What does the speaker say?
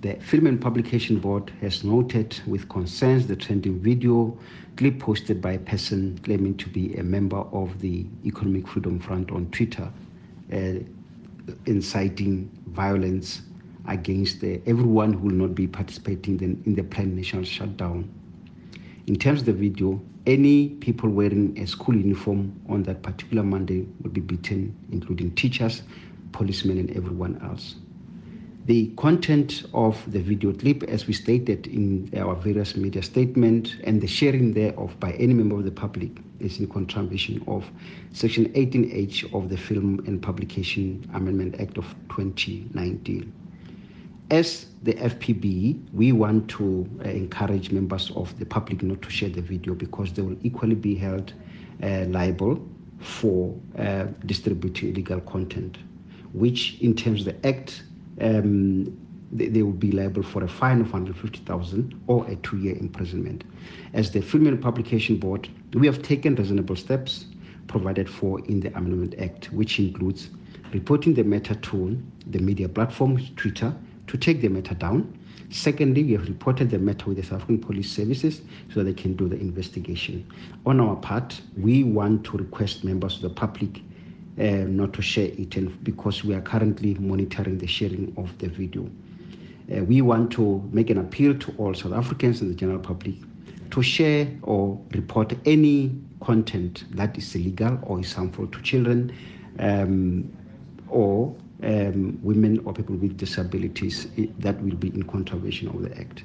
The Film and Publication Board has noted with concerns the trending video clip posted by a person claiming to be a member of the Economic Freedom Front on Twitter, uh, inciting violence against uh, everyone who will not be participating in the planned national shutdown. In terms of the video, any people wearing a school uniform on that particular Monday will be beaten, including teachers, policemen, and everyone else. The content of the video clip, as we stated in our various media statement, and the sharing thereof by any member of the public is in contravention of Section 18H of the Film and Publication Amendment Act of 2019. As the FPB, we want to uh, encourage members of the public not to share the video because they will equally be held uh, liable for uh, distributing illegal content, which, in terms of the Act, um, they, they will be liable for a fine of 150,000 or a two-year imprisonment. As the Film and Publication Board, we have taken reasonable steps provided for in the Amendment Act, which includes reporting the matter to the media platform, Twitter, to take the matter down. Secondly, we have reported the matter with the South African Police Services so they can do the investigation. On our part, we want to request members of the public not to share it and because we are currently monitoring the sharing of the video. Uh, we want to make an appeal to all South Africans and the general public to share or report any content that is illegal or is harmful to children um, or um, women or people with disabilities that will be in contravention of the Act.